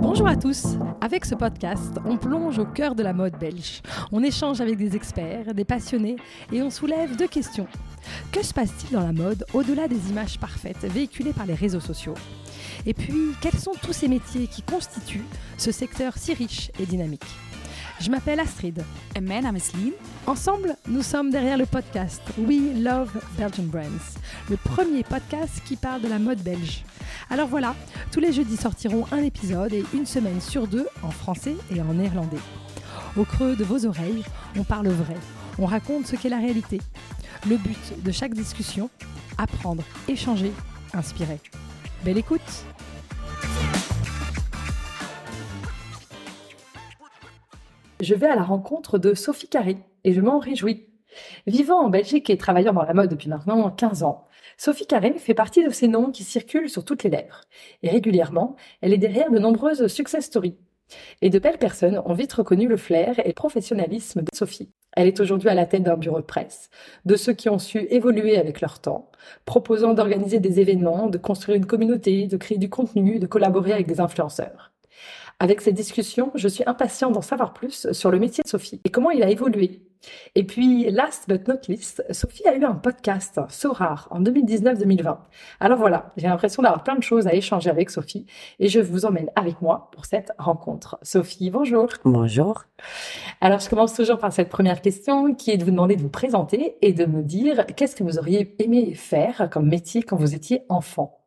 Bonjour à tous. Avec ce podcast, on plonge au cœur de la mode belge. On échange avec des experts, des passionnés et on soulève deux questions. Que se passe-t-il dans la mode au-delà des images parfaites véhiculées par les réseaux sociaux? Et puis, quels sont tous ces métiers qui constituent ce secteur si riche et dynamique? Je m'appelle Astrid. Is Lien. Ensemble, nous sommes derrière le podcast We Love Belgian Brands, le premier podcast qui parle de la mode belge. Alors voilà, tous les jeudis sortiront un épisode et une semaine sur deux en français et en néerlandais. Au creux de vos oreilles, on parle vrai, on raconte ce qu'est la réalité. Le but de chaque discussion, apprendre, échanger, inspirer. Belle écoute Je vais à la rencontre de Sophie Carré et je m'en réjouis. Vivant en Belgique et travaillant dans la mode depuis maintenant 15 ans, Sophie Carré fait partie de ces noms qui circulent sur toutes les lèvres. Et régulièrement, elle est derrière de nombreuses success stories. Et de belles personnes ont vite reconnu le flair et le professionnalisme de Sophie. Elle est aujourd'hui à la tête d'un bureau de presse, de ceux qui ont su évoluer avec leur temps, proposant d'organiser des événements, de construire une communauté, de créer du contenu, de collaborer avec des influenceurs. Avec ces discussions, je suis impatient d'en savoir plus sur le métier de Sophie et comment il a évolué. Et puis, last but not least, Sophie a eu un podcast, So Rare, en 2019-2020. Alors voilà, j'ai l'impression d'avoir plein de choses à échanger avec Sophie et je vous emmène avec moi pour cette rencontre. Sophie, bonjour. Bonjour. Alors, je commence toujours par cette première question qui est de vous demander de vous présenter et de me dire qu'est-ce que vous auriez aimé faire comme métier quand vous étiez enfant?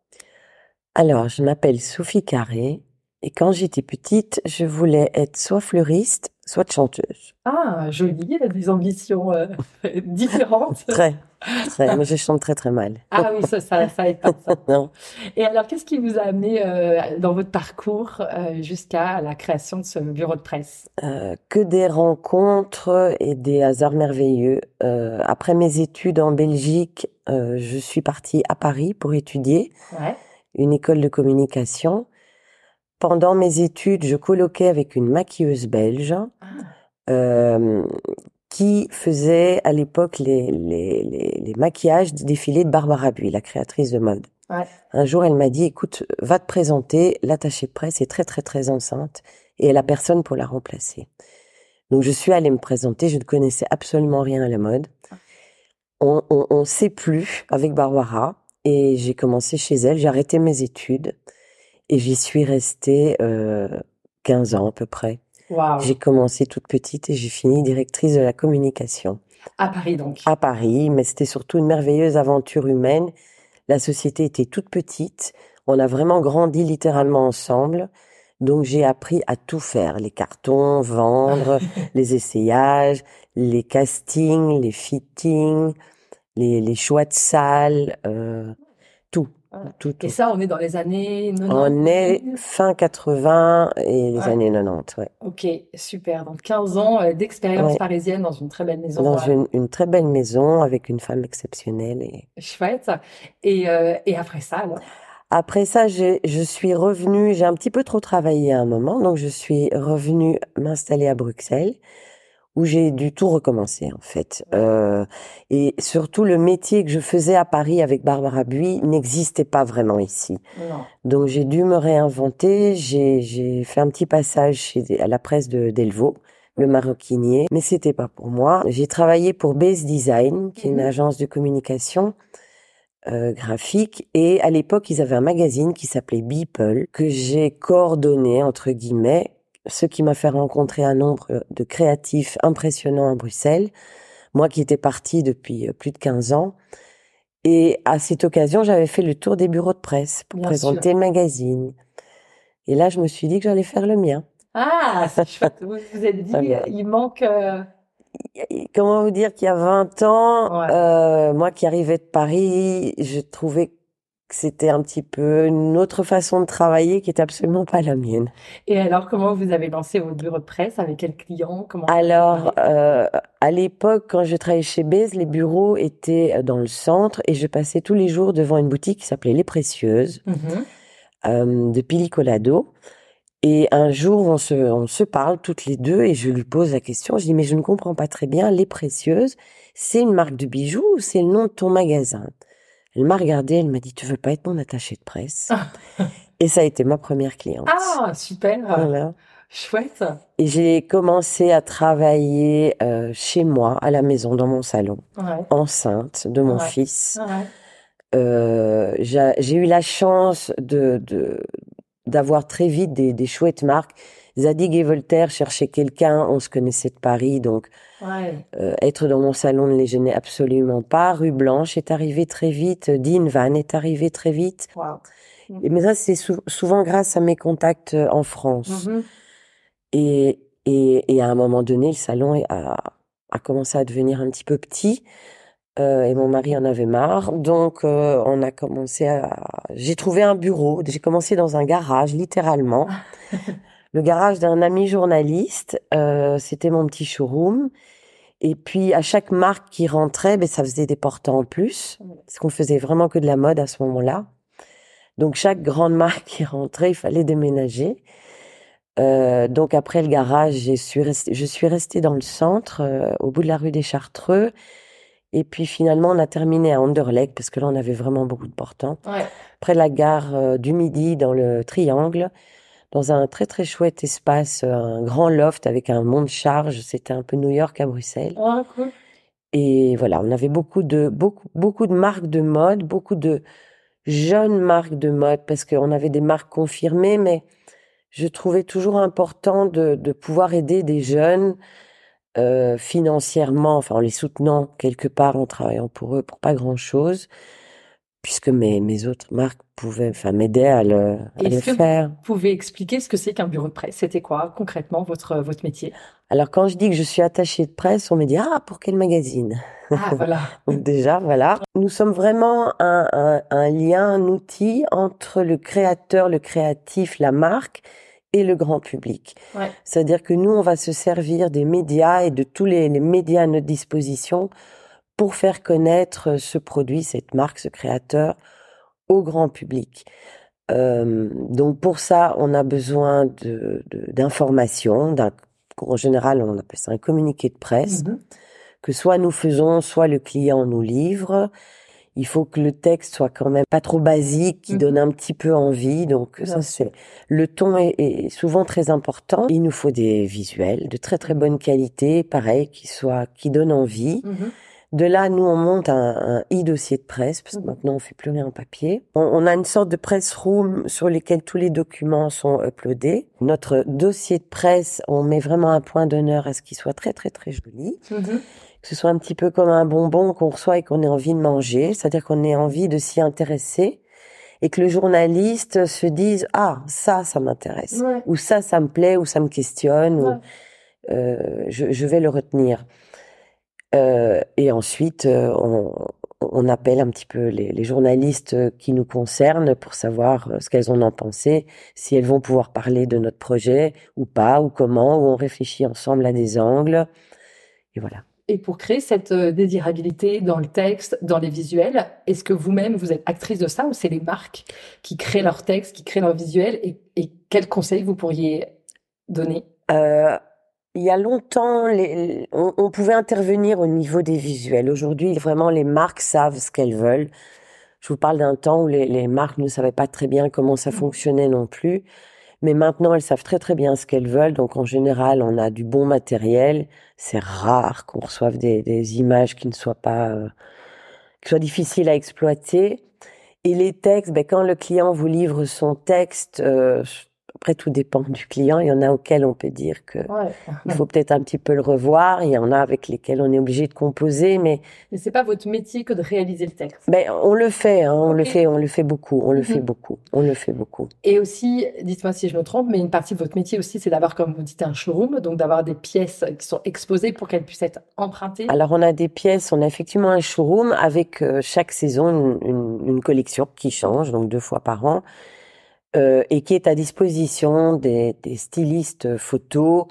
Alors, je m'appelle Sophie Carré, et quand j'étais petite, je voulais être soit fleuriste, soit chanteuse. Ah, jolie, des ambitions euh, différentes. très, très, mais je chante très très mal. Ah oui, ça, ça, ça aide pas. Ça. non. Et alors, qu'est-ce qui vous a amené euh, dans votre parcours euh, jusqu'à la création de ce bureau de presse? Que des rencontres et des hasards merveilleux. après mes études en Belgique, je suis partie à Paris pour étudier ouais. une école de communication. Pendant mes études, je coloquais avec une maquilleuse belge ah. euh, qui faisait à l'époque les, les, les, les, maquillages des défilés de Barbara Buis, la créatrice de mode. Ouais. Un jour, elle m'a dit, écoute, va te présenter, l'attachée presse est très très très enceinte et elle a personne pour la remplacer. Donc je suis allée me présenter, je ne connaissais absolument rien à la mode. Ah. On, on, on sait plus avec Barbara et j'ai commencé chez elle, j'ai arrêté mes études. Et j'y suis restée euh, 15 ans à peu près. Wow. J'ai commencé toute petite et j'ai fini directrice de la communication. À Paris donc. À Paris, mais c'était surtout une merveilleuse aventure humaine. La société était toute petite. On a vraiment grandi littéralement ensemble. Donc j'ai appris à tout faire, les cartons, vendre, les essayages, les castings, les fittings, les, les choix de salles, euh, tout. Tout, tout. Et ça, on est dans les années 90 On est fin 80 et les Ouais. années 90, ouais. Ok, super. Donc 15 ans euh, d'expérience Ouais. parisienne dans une très belle maison. Dans une, une très belle maison avec une femme exceptionnelle. Et Chouette. Et, euh, et après ça, alors? Après ça, je suis revenue, j'ai un petit peu trop travaillé à un moment, donc je suis revenue m'installer à Bruxelles où j'ai dû tout recommencer en fait. Euh, et surtout le métier que je faisais à Paris avec Barbara Buis n'existait pas vraiment ici. Non. Donc j'ai dû me réinventer. J'ai j'ai fait un petit passage chez à la presse de Delvaux, le maroquinier, mais c'était pas pour moi. J'ai travaillé pour Base Design, qui est une Mhm. agence de communication euh, graphique, et à l'époque ils avaient un magazine qui s'appelait Beeple que j'ai coordonné entre guillemets, ce qui m'a fait rencontrer un nombre de créatifs impressionnants à Bruxelles. Moi qui étais partie depuis euh, plus de 15 ans. Et à cette occasion, j'avais fait le tour des bureaux de presse pour Bien présenter le magazine. Et là, je me suis dit que j'allais faire le mien. Ah, c'est chouette. Vous vous êtes dit, il manque. euh, Comment vous dire qu'il y a 20 ans, Ouais. euh, moi qui arrivais de Paris, je trouvais que c'était un petit peu une autre façon de travailler qui était absolument pas la mienne. Et alors, comment vous avez lancé votre bureau de presse? Avec quel client? Comment Alors, euh, à l'époque, quand je travaillais chez Baise, les bureaux étaient dans le centre et je passais tous les jours devant une boutique qui s'appelait Les Précieuses. Mhm. euh, de Pili Colado. Et un jour, on se, on se parle toutes les deux et je lui pose la question. Je dis, mais je ne comprends pas très bien. Les Précieuses, c'est une marque de bijoux ou c'est le nom de ton magasin? Elle m'a regardé, elle m'a dit, tu veux pas être mon attaché de presse? Et ça a été ma première cliente. Ah, super. Voilà. Chouette. Et j'ai commencé à travailler euh, chez moi, à la maison, dans mon salon, enceinte de mon fils. Euh, j'ai eu la chance de d'avoir très vite des, des, chouettes marques. Zadig et Voltaire cherchaient quelqu'un, on se connaissait de Paris, donc euh, être dans mon salon ne les gênait absolument pas. Rue Blanche est arrivée très vite, Dean Van est arrivé très vite. Wow. Mais ça, c'est souvent grâce à mes contacts en France. Mm-hmm. Et, et, et, à un moment donné, le salon a, a commencé à devenir un petit peu petit. Euh, et mon mari en avait marre, donc euh, on a commencé à. J'ai trouvé un bureau. J'ai commencé dans un garage, littéralement, le garage d'un ami journaliste. Euh, C'était mon petit showroom. Et puis à chaque marque qui rentrait, ben ça faisait des portants en plus, parce qu'on faisait vraiment que de la mode à ce moment-là. Donc chaque grande marque qui rentrait, il fallait déménager. Euh, donc après le garage, je suis restée, je suis restée dans le centre, euh, au bout de la rue des Chartreux. Et puis finalement, on a terminé à Anderlecht parce que là, on avait vraiment beaucoup de portants. Ouais. Près de la gare euh, du Midi, dans le Triangle, dans un très très chouette espace, un grand loft avec un monte charge. C'était un peu New York à Bruxelles. Oh, cool. Et voilà, on avait beaucoup de beaucoup beaucoup de marques de mode, beaucoup de jeunes marques de mode parce qu'on avait des marques confirmées, mais je trouvais toujours important de, de pouvoir aider des jeunes euh, financièrement, enfin en les soutenant quelque part en travaillant pour eux pour pas grand chose, puisque mes, mes autres marques pouvaient, enfin m'aider à le, à le faire. Vous pouvez expliquer ce que c'est qu'un bureau de presse? C'était quoi concrètement votre votre métier? Alors quand je dis que je suis attachée de presse, on me dit ah pour quel magazine? Ah voilà. Donc déjà voilà, nous sommes vraiment un, un, un lien, un outil entre le créateur, le créatif, la marque et le grand public. Ouais. C'est-à-dire que nous, on va se servir des médias et de tous les, les, médias à notre disposition pour faire connaître ce produit, cette marque, ce créateur au grand public. Euh, donc pour ça, on a besoin de d'informations. En général, on appelle ça un communiqué de presse mm-hmm. que soit nous faisons, soit le client nous livre il faut que le texte soit quand même pas trop basique, qui donne mhm. un petit peu envie. Donc ça c'est le ton est, souvent très important. Il nous faut des visuels de très très bonne qualité, pareil, qui soient qui donnent envie. De là, nous, on monte un, e-dossier de presse, parce que mhm. maintenant, on fait plus rien en papier. On, a une sorte de press room sur lequel tous les documents sont uploadés. Notre dossier de presse, on met vraiment un point d'honneur à ce qu'il soit très, très, très joli. Que ce soit un petit peu comme un bonbon qu'on reçoit et qu'on ait envie de manger, c'est-à-dire qu'on ait envie de s'y intéresser et que le journaliste se dise ah ça ça m'intéresse. Ou ça ça me plaît ou ça me questionne. Ou euh, je, je, vais le retenir euh, et ensuite euh, on, on, appelle un petit peu les, les, journalistes qui nous concernent pour savoir euh, ce qu'elles en ont pensé si elles vont pouvoir parler de notre projet ou pas ou comment ou on réfléchit ensemble à des angles. Et voilà. Et pour créer cette euh, désirabilité dans le texte, dans les visuels, est-ce que vous-même, vous êtes actrice de ça ou c'est les marques qui créent leur texte, qui créent leur visuel et, et quels conseils vous pourriez donner? Euh, Il y a longtemps, les, on, on, pouvait intervenir au niveau des visuels. Aujourd'hui, vraiment, les marques savent ce qu'elles veulent. Je vous parle d'un temps où les, les marques ne savaient pas très bien comment ça mmh. fonctionnait non plus. Mais maintenant, elles savent très très bien ce qu'elles veulent. Donc en général, on a du bon matériel. C'est rare qu'on reçoive des, des, images qui ne soient pas, euh, qui soient difficiles à exploiter. Et les textes, ben, quand le client vous livre son texte, euh, après, tout dépend du client. Il y en a auxquels on peut dire que il faut peut-être un petit peu le revoir. Il y en a avec lesquels on est obligé de composer, mais. Mais c'est pas votre métier que de réaliser le texte. Ben, on le fait, hein, on le fait, on le fait beaucoup, on le fait mhm. beaucoup, on le fait beaucoup. Et aussi, dites-moi si je me trompe, mais une partie de votre métier aussi, c'est d'avoir, comme vous dites, un showroom, donc d'avoir des pièces qui sont exposées pour qu'elles puissent être empruntées. Alors, on a des pièces, on a effectivement un showroom avec euh, chaque saison une, une, une collection qui change, donc deux fois par an euh, et qui est à disposition des, des stylistes photos.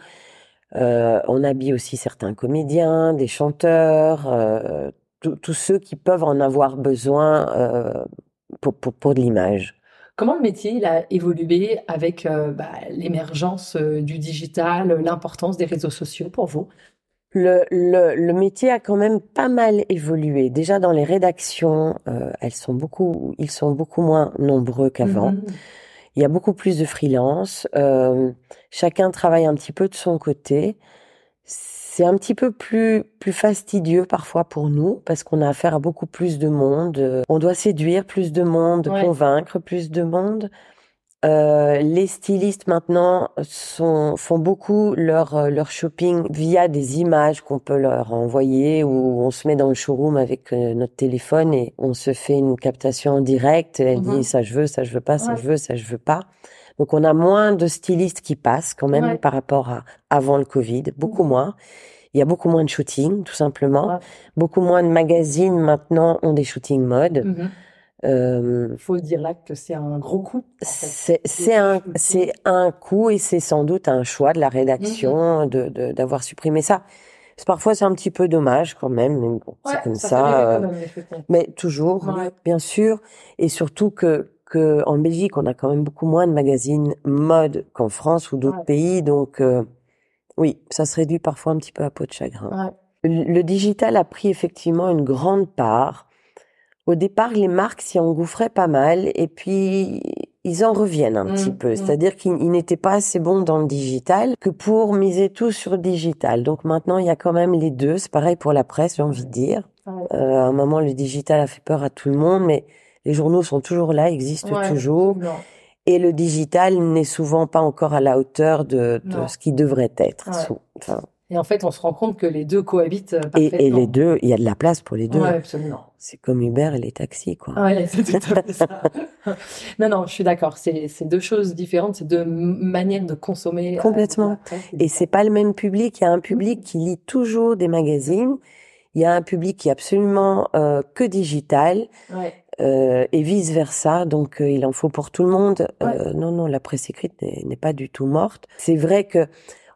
Euh, on habille aussi certains comédiens, des chanteurs, euh, tous ceux qui peuvent en avoir besoin pour, pour, pour, de l'image. Comment le métier il a évolué avec bah, l'émergence du digital, l'importance des réseaux sociaux pour vous? Le, le, le, métier a quand même pas mal évolué. Déjà dans les rédactions, elles sont beaucoup, ils sont beaucoup moins nombreux qu'avant. Mm-hmm. Il y a beaucoup plus de freelance. Euh, chacun travaille un petit peu de son côté. C'est un petit peu plus plus fastidieux parfois pour nous parce qu'on a affaire à beaucoup plus de monde. On doit séduire plus de monde, convaincre plus de monde. Euh, les stylistes maintenant sont, font beaucoup leur, euh, leur shopping via des images qu'on peut leur envoyer ou on se met dans le showroom avec euh, notre téléphone et on se fait une captation en direct. Elle dit mhm. ça je veux, ça je veux pas, ça je veux, ça je veux pas. Donc on a moins de stylistes qui passent quand même par rapport à avant le Covid, beaucoup mhm. moins. Il y a beaucoup moins de shooting, tout simplement. Beaucoup moins de magazines maintenant ont des shootings mode. Mhm. Euh, faut dire là que c'est un gros coup. C'est un c'est un coup et c'est sans doute un choix de la rédaction mhm. de d'avoir supprimé ça. Parfois c'est un petit peu dommage quand même, mais bon, c'est comme ça. Euh, mais toujours, bien sûr, et surtout que que en Belgique on a quand même beaucoup moins de magazines mode qu'en France ou d'autres pays, donc euh, oui, ça se réduit parfois un petit peu à peau de chagrin. le digital a pris effectivement une grande part au départ, les marques s'y engouffraient pas mal et puis ils en reviennent un petit mmh, peu. Mmh. C'est-à-dire qu'ils n'étaient pas assez bons dans le digital que pour miser tout sur le digital. Donc maintenant, il y a quand même les deux. C'est pareil pour la presse, j'ai envie de dire. Euh, à un moment, le digital a fait peur à tout le monde, mais les journaux sont toujours là, existent toujours. Et le digital n'est souvent pas encore à la hauteur de, ce qui devrait être. Enfin, et en fait, on se rend compte que les deux cohabitent parfaitement. Et, et les deux, il y a de la place pour les deux. Ouais, absolument. C'est comme Uber et les taxis, quoi. Ouais, c'est tout à fait ça. non, non, je suis d'accord. C'est, deux choses différentes, c'est deux manières de consommer. Euh, Complètement. et c'est pas le même public. Il y a un public qui lit toujours des magazines. Il y a un public qui est absolument euh, que digital. Ouais. Euh, et vice versa. Donc, euh, il en faut pour tout le monde. Euh, non, non, la presse écrite n'est pas du tout morte. C'est vrai que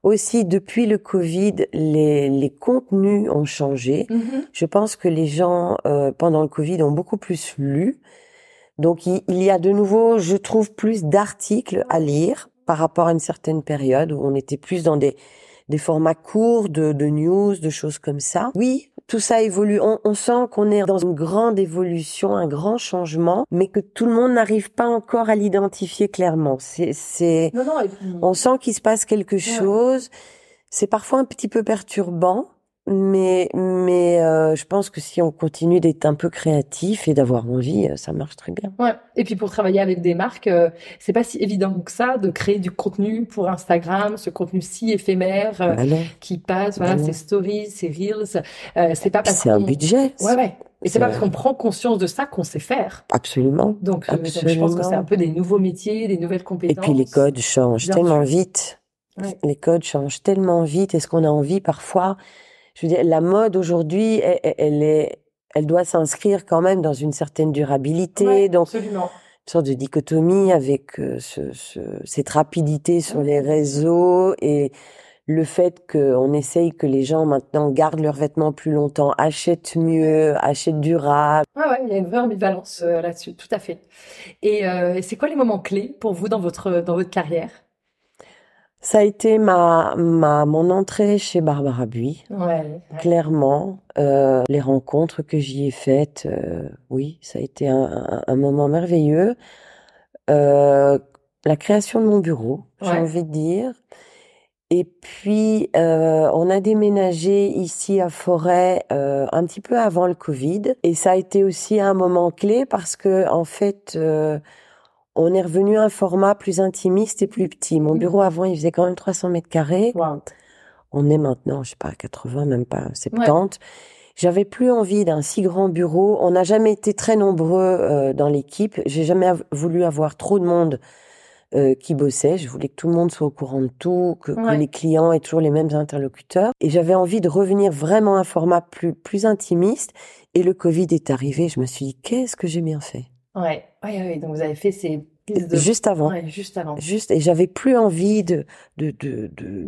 aussi, depuis le Covid, les, les contenus ont changé. Mm-hmm. Je pense que les gens, euh, pendant le Covid, ont beaucoup plus lu. Donc, il, y a de nouveau, je trouve, plus d'articles à lire par rapport à une certaine période où on était plus dans des, des formats courts de, de news, de choses comme ça. Oui, tout ça évolue. On, sent qu'on est dans une grande évolution, un grand changement, mais que tout le monde n'arrive pas encore à l'identifier clairement. C'est, c'est, on sent qu'il se passe quelque chose. C'est parfois un petit peu perturbant, mais mais euh, je pense que si on continue d'être un peu créatif et d'avoir envie, euh, ça marche très bien. Ouais. Et puis pour travailler avec des marques, euh, c'est pas si évident que ça de créer du contenu pour Instagram, ce contenu si éphémère bah qui passe, voilà, ces stories, ces reels. c'est pas parce c'est un budget. Ouais ouais. Et c'est pas parce qu'on prend conscience de ça qu'on sait faire. Absolument. Donc, je pense que c'est un peu des nouveaux métiers, des nouvelles compétences. Et puis les codes changent tellement vite. Les codes changent tellement vite. Est-ce qu'on a envie parfois je veux dire, la mode aujourd'hui, elle, est, elle doit s'inscrire quand même dans une certaine durabilité. donc, absolument. une sorte de dichotomie avec euh, ce, ce, cette rapidité sur les réseaux et le fait qu'on essaye que les gens maintenant gardent leurs vêtements plus longtemps, achètent mieux, achètent durable. Ouais, ouais, il y a une vraie ambivalence euh, là-dessus, tout à fait. Et euh, c'est quoi les moments clés pour vous dans votre dans votre carrière? Ça a été ma, ma mon entrée chez Barbara Bui. Ouais, Clairement, euh, les rencontres que j'y ai faites, euh, oui, ça a été un, un, moment merveilleux. Euh, la création de mon bureau, j'ai envie de dire. Et puis, euh, on a déménagé ici à Forêt euh, un petit peu avant le Covid. Et ça a été aussi un moment clé parce que, en fait, on est revenu à un format plus intimiste et plus petit. Mon bureau avant, il faisait quand même 300 mètres carrés. On est maintenant, je sais pas, 80, même pas 70. J'avais plus envie d'un si grand bureau. On n'a jamais été très nombreux euh, dans l'équipe. J'ai jamais voulu avoir trop de monde euh, qui bossait. Je voulais que tout le monde soit au courant de tout, que, les clients aient toujours les mêmes interlocuteurs. Et j'avais envie de revenir vraiment à un format plus plus intimiste. Et le Covid est arrivé. Je me suis dit qu'est-ce que j'ai bien fait? Ouais, ouais, ouais. Donc vous avez fait ces Juste avant. Ouais, juste avant. Juste, et j'avais plus envie de, de, de, de,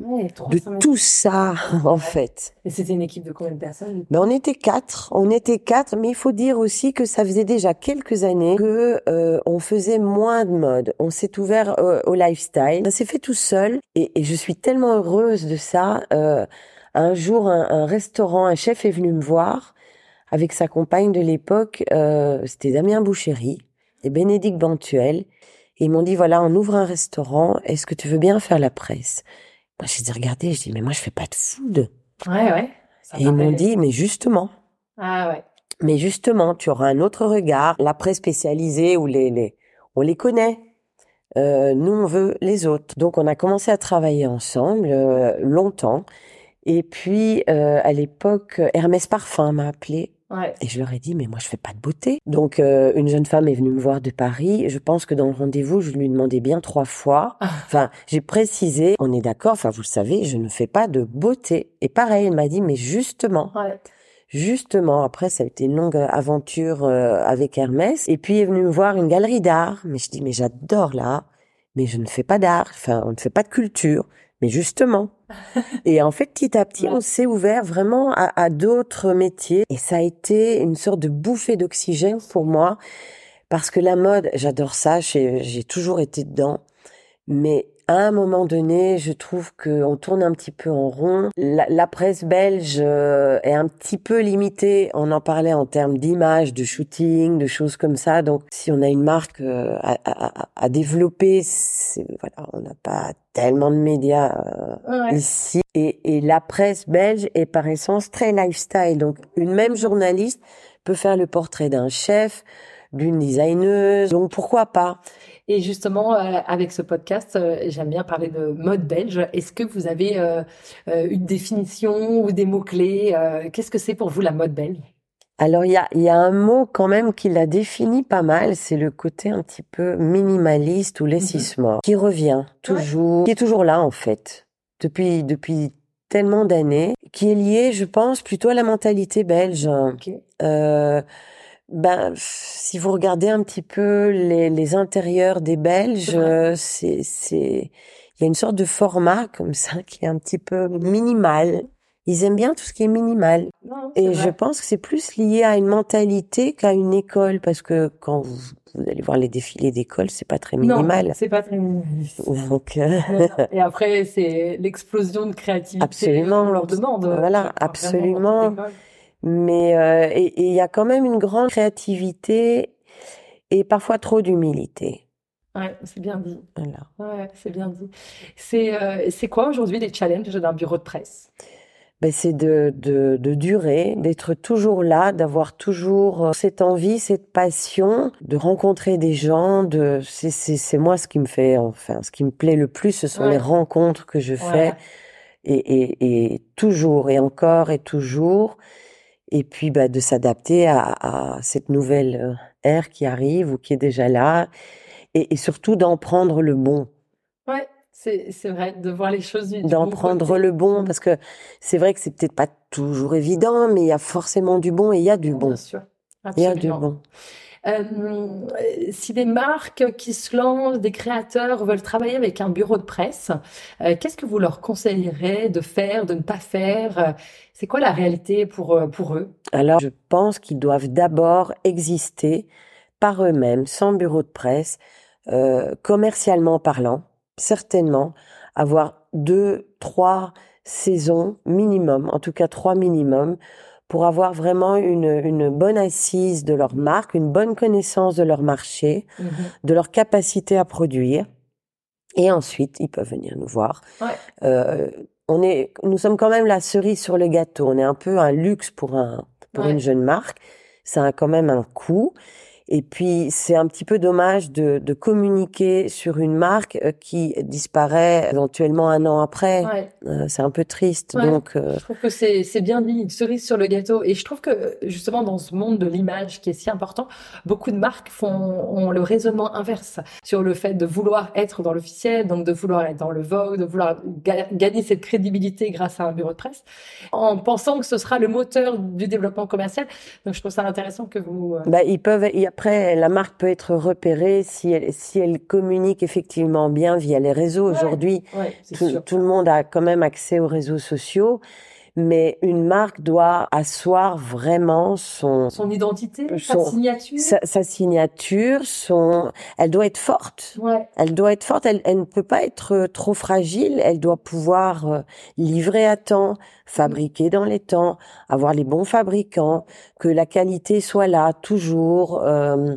de tout ça, en fait. Et c'était une équipe de combien de personnes? Ben, on était quatre. On était quatre, mais il faut dire aussi que ça faisait déjà quelques années que, euh, on faisait moins de mode. On s'est ouvert euh, au lifestyle. Ça s'est fait tout seul. Et, et, je suis tellement heureuse de ça. Euh, un jour, un, un, restaurant, un chef est venu me voir avec sa compagne de l'époque. Euh, c'était Damien Boucherie et Bénédicte Bantuel. Et ils m'ont dit, voilà, on ouvre un restaurant, est-ce que tu veux bien faire la presse? Moi, j'ai dit, regardez, je dis, mais moi, je fais pas de food. Ouais, ouais. et ils m'ont dit, mais justement. Ah ouais. Mais justement, tu auras un autre regard. La presse spécialisée, où les, les, on les connaît. Euh, nous, on veut les autres. Donc, on a commencé à travailler ensemble euh, longtemps. Et puis, euh, à l'époque, Hermès Parfum m'a appelé et je leur ai dit, mais moi, je fais pas de beauté. Donc, euh, une jeune femme est venue me voir de Paris. Je pense que dans le rendez-vous, je lui demandais bien trois fois. Ah. Enfin, j'ai précisé, on est d'accord, enfin, vous le savez, je ne fais pas de beauté. Et pareil, elle m'a dit, mais justement, justement, après, ça a été une longue aventure euh, avec Hermès. Et puis, est venue me voir une galerie d'art. Mais je dis, mais j'adore l'art, mais je ne fais pas d'art. Enfin, on ne fait pas de culture. Mais justement. Et en fait, petit à petit, on s'est ouvert vraiment à, à d'autres métiers. Et ça a été une sorte de bouffée d'oxygène pour moi. Parce que la mode, j'adore ça, j'ai toujours été dedans. Mais à un moment donné, je trouve qu'on tourne un petit peu en rond. La, presse belge euh, est un petit peu limitée. On en parlait en termes d'image, de shooting, de choses comme ça. Donc, si on a une marque euh, à, développer, voilà, on n'a pas tellement de médias euh, ici. Et, et la presse belge est par essence très lifestyle. Donc, une même journaliste peut faire le portrait d'un chef, d'une designeuse. Donc, pourquoi pas? Et justement, euh, avec ce podcast, euh, j'aime bien parler de mode belge. Est-ce que vous avez euh, une définition ou des mots-clés Qu'est-ce que c'est pour vous la mode belge? Alors il y a, y a un mot quand même qui la définit pas mal, c'est le côté un petit peu minimaliste ou laississement, mhm. qui revient toujours, qui est toujours là en fait, depuis depuis tellement d'années, qui est lié, je pense, plutôt à la mentalité belge. Okay. Euh, ben, si vous regardez un petit peu les, les intérieurs des Belges, euh, c'est, c'est, il y a une sorte de format comme ça qui est un petit peu minimal. Ils aiment bien tout ce qui est minimal. et je pense que c'est plus lié à une mentalité qu'à une école, parce que quand vous, vous allez voir les défilés d'école, c'est pas très minimal. Non, c'est pas très minimal. Donc, euh, et après, c'est l'explosion de créativité. Absolument. On leur demande. Voilà, absolument. Mais euh, et il y a quand même une grande créativité et parfois trop d'humilité. Ouais, c'est bien dit. Voilà. Ouais, c'est bien dit. C'est euh, c'est quoi aujourd'hui les challenges d'un bureau de presse? Ben, c'est de, de, de durer, d'être toujours là, d'avoir toujours euh, cette envie, cette passion, de rencontrer des gens. De c'est c'est moi ce qui me fait enfin ce qui me plaît le plus, ce sont les rencontres que je fais et, et, et toujours et encore et toujours et puis bah, de s'adapter à, à, cette nouvelle euh, ère qui arrive ou qui est déjà là, et, et surtout d'en prendre le bon. Ouais, c'est vrai, de voir les choses du, D'en prendre le bon, parce que c'est vrai que c'est peut-être pas toujours évident, mais il y a forcément du bon et il y a du bon. Bien sûr. Il y a du bon. Euh, si des marques qui se lancent, des créateurs veulent travailler avec un bureau de presse, euh, qu'est-ce que vous leur conseillerez de faire, de ne pas faire? C'est quoi la réalité pour, euh, pour eux? Alors, je pense qu'ils doivent d'abord exister par eux-mêmes, sans bureau de presse, commercialement parlant, certainement, avoir deux, trois saisons minimum, en tout cas trois minimum, pour avoir vraiment une, une bonne assise de leur marque, une bonne connaissance de leur marché, mhm. de leur capacité à produire. Et ensuite, ils peuvent venir nous voir. Ouais. Euh, on est, nous sommes quand même la cerise sur le gâteau. On est un peu un luxe pour un, pour une jeune marque. Ça a quand même un coût. Et puis, c'est un petit peu dommage de, de, communiquer sur une marque euh, qui disparaît éventuellement un an après. Ouais. Euh, c'est un peu triste. Donc, euh... je trouve que c'est, c'est bien dit, une cerise sur le gâteau. Et je trouve que justement dans ce monde de l'image qui est si important, beaucoup de marques font ont le raisonnement inverse sur le fait de vouloir être dans l'officiel, donc de vouloir être dans le Vogue, de vouloir gagner cette crédibilité grâce à un bureau de presse, en pensant que ce sera le moteur du développement commercial. Donc, je trouve ça intéressant que vous. Euh, bah, ils peuvent. Y a après, la marque peut être repérée si elle, si elle communique effectivement bien via les réseaux. Aujourd'hui, tout, le monde a quand même accès aux réseaux sociaux. Mais une marque doit asseoir vraiment son son identité, sa signature, sa, signature, son. Elle doit être forte. Ouais. Elle doit être forte. Elle, elle ne peut pas être trop fragile. Elle doit pouvoir euh, livrer à temps, fabriquer dans les temps, avoir les bons fabricants, que la qualité soit là toujours. Euh,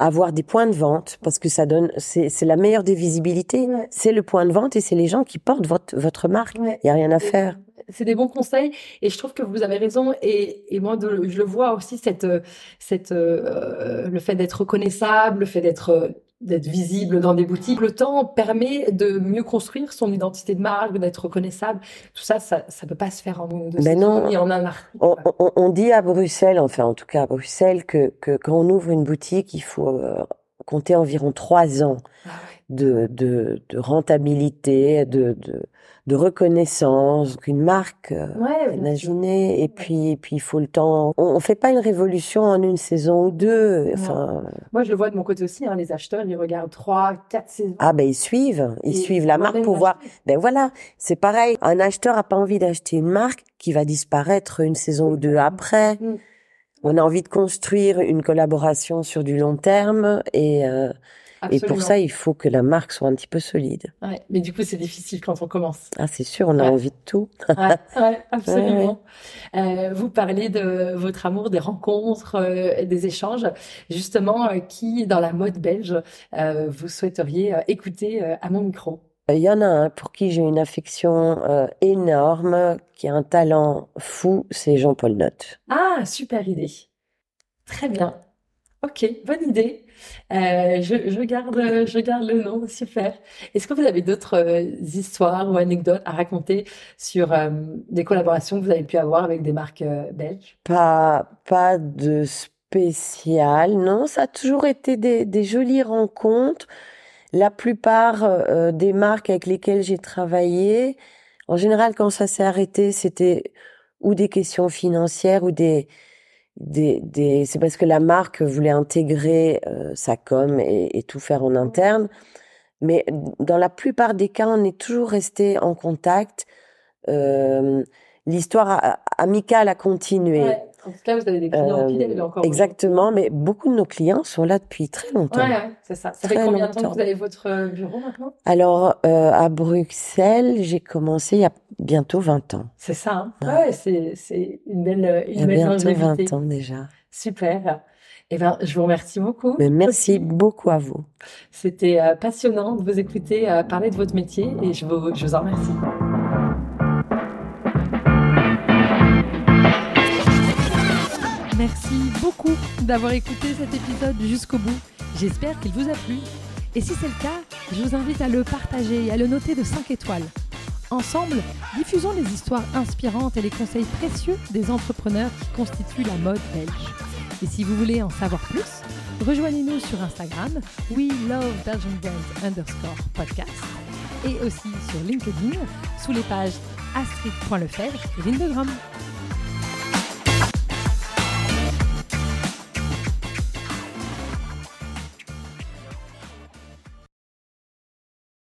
avoir des points de vente parce que ça donne, c'est la meilleure des visibilités. C'est le point de vente et c'est les gens qui portent votre, votre marque. Il n'y a rien à faire c'est des bons conseils et je trouve que vous avez raison et, et moi de, je le vois aussi cette cette euh, le fait d'être reconnaissable le fait d'être d'être visible dans des boutiques. Le temps permet de mieux construire son identité de marque d'être reconnaissable. Tout ça ça ça peut pas se faire en deux ben non. et en un on, on, on, dit à Bruxelles enfin en tout cas à Bruxelles que que quand on ouvre une boutique il faut euh, compter environ trois ans. Ah de, de, de rentabilité de, de de reconnaissance qu'une marque euh, ouais, imaginez et puis et puis il faut le temps. On, on, fait pas une révolution en une saison ou deux. Enfin moi je le vois de mon côté aussi hein, les acheteurs ils regardent trois quatre saisons. Ah ben ils suivent. Ils suivent la marque pour voir. ben voilà. C'est pareil. Un acheteur a pas envie d'acheter une marque qui va disparaître une saison ou deux après. Mm. on a envie de construire une collaboration sur du long terme et euh, et pour ça, il faut que la marque soit un petit peu solide. Ouais, mais du coup, c'est difficile quand on commence. Ah, c'est sûr, on a envie de tout. ouais, ouais, absolument. Euh, vous parlez de votre amour des rencontres, euh, des échanges. Justement, euh, qui dans la mode belge vous souhaiteriez écouter à mon micro? Il y en a un pour qui j'ai une affection énorme, qui a un talent fou, c'est Jean-Paul Notte. Ah, super idée. Très bien. Ok, bonne idée. Euh, je, je, garde, je garde le nom, super. Est-ce que vous avez d'autres euh, histoires ou anecdotes à raconter sur euh, des collaborations que vous avez pu avoir avec des marques euh, belges? Pas, pas de spécial, non. Ça a toujours été des, des jolies rencontres. La plupart euh, des marques avec lesquelles j'ai travaillé, en général, quand ça s'est arrêté, c'était ou des questions financières ou des des, des c'est parce que la marque voulait intégrer euh, sa com et, et, tout faire en interne. Mais dans la plupart des cas, on est toujours resté en contact. Euh, L'histoire amicale a continué. Ouais. En tout cas, vous avez des clients fidèles encore. Exactement, mais beaucoup de nos clients sont là depuis très longtemps. Ouais, ouais c'est ça. Ça très fait combien de temps que vous avez votre euh, bureau maintenant? Alors, euh, à Bruxelles, j'ai commencé il y a bientôt 20 ans. C'est ça, hein? Ouais, c'est, c'est une belle, une il y a belle bientôt 20 ans déjà. Super. Eh ben, je vous remercie beaucoup. Mais merci beaucoup à vous. C'était euh, passionnant de vous écouter euh, parler de votre métier et je vous, je vous en remercie. Merci beaucoup d'avoir écouté cet épisode jusqu'au bout. J'espère qu'il vous a plu. Et si c'est le cas, je vous invite à le partager et à le noter de 5 étoiles. Ensemble, diffusons les histoires inspirantes et les conseils précieux des entrepreneurs qui constituent la mode belge. Et si vous voulez en savoir plus, rejoignez-nous sur Instagram, we love underscore podcast, et aussi sur LinkedIn, sous les pages astrid.lefebvre et Lindegram.